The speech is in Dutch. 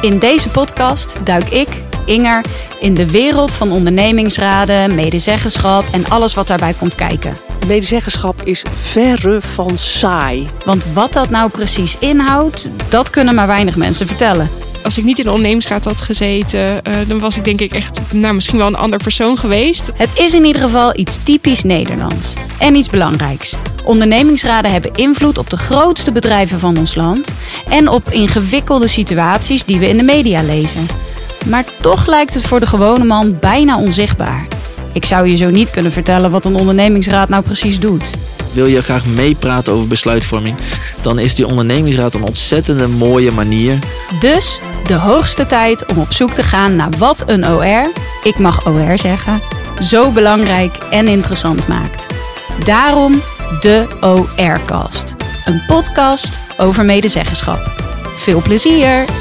In deze podcast duik ik, Inger, in de wereld van ondernemingsraden, medezeggenschap en alles wat daarbij komt kijken. Medezeggenschap is verre van saai. Want wat dat nou precies inhoudt, dat kunnen maar weinig mensen vertellen. Als ik niet in de ondernemingsraad had gezeten, uh, dan was ik denk ik echt nou, misschien wel een ander persoon geweest. Het is in ieder geval iets typisch Nederlands. En iets belangrijks. Ondernemingsraden hebben invloed op de grootste bedrijven van ons land en op ingewikkelde situaties die we in de media lezen. Maar toch lijkt het voor de gewone man bijna onzichtbaar. Ik zou je zo niet kunnen vertellen wat een ondernemingsraad nou precies doet. Wil je graag meepraten over besluitvorming? Dan is die ondernemingsraad een ontzettende mooie manier. Dus de hoogste tijd om op zoek te gaan naar wat een OR, ik mag OR zeggen, zo belangrijk en interessant maakt. Daarom de OR-cast. Een podcast over medezeggenschap. Veel plezier!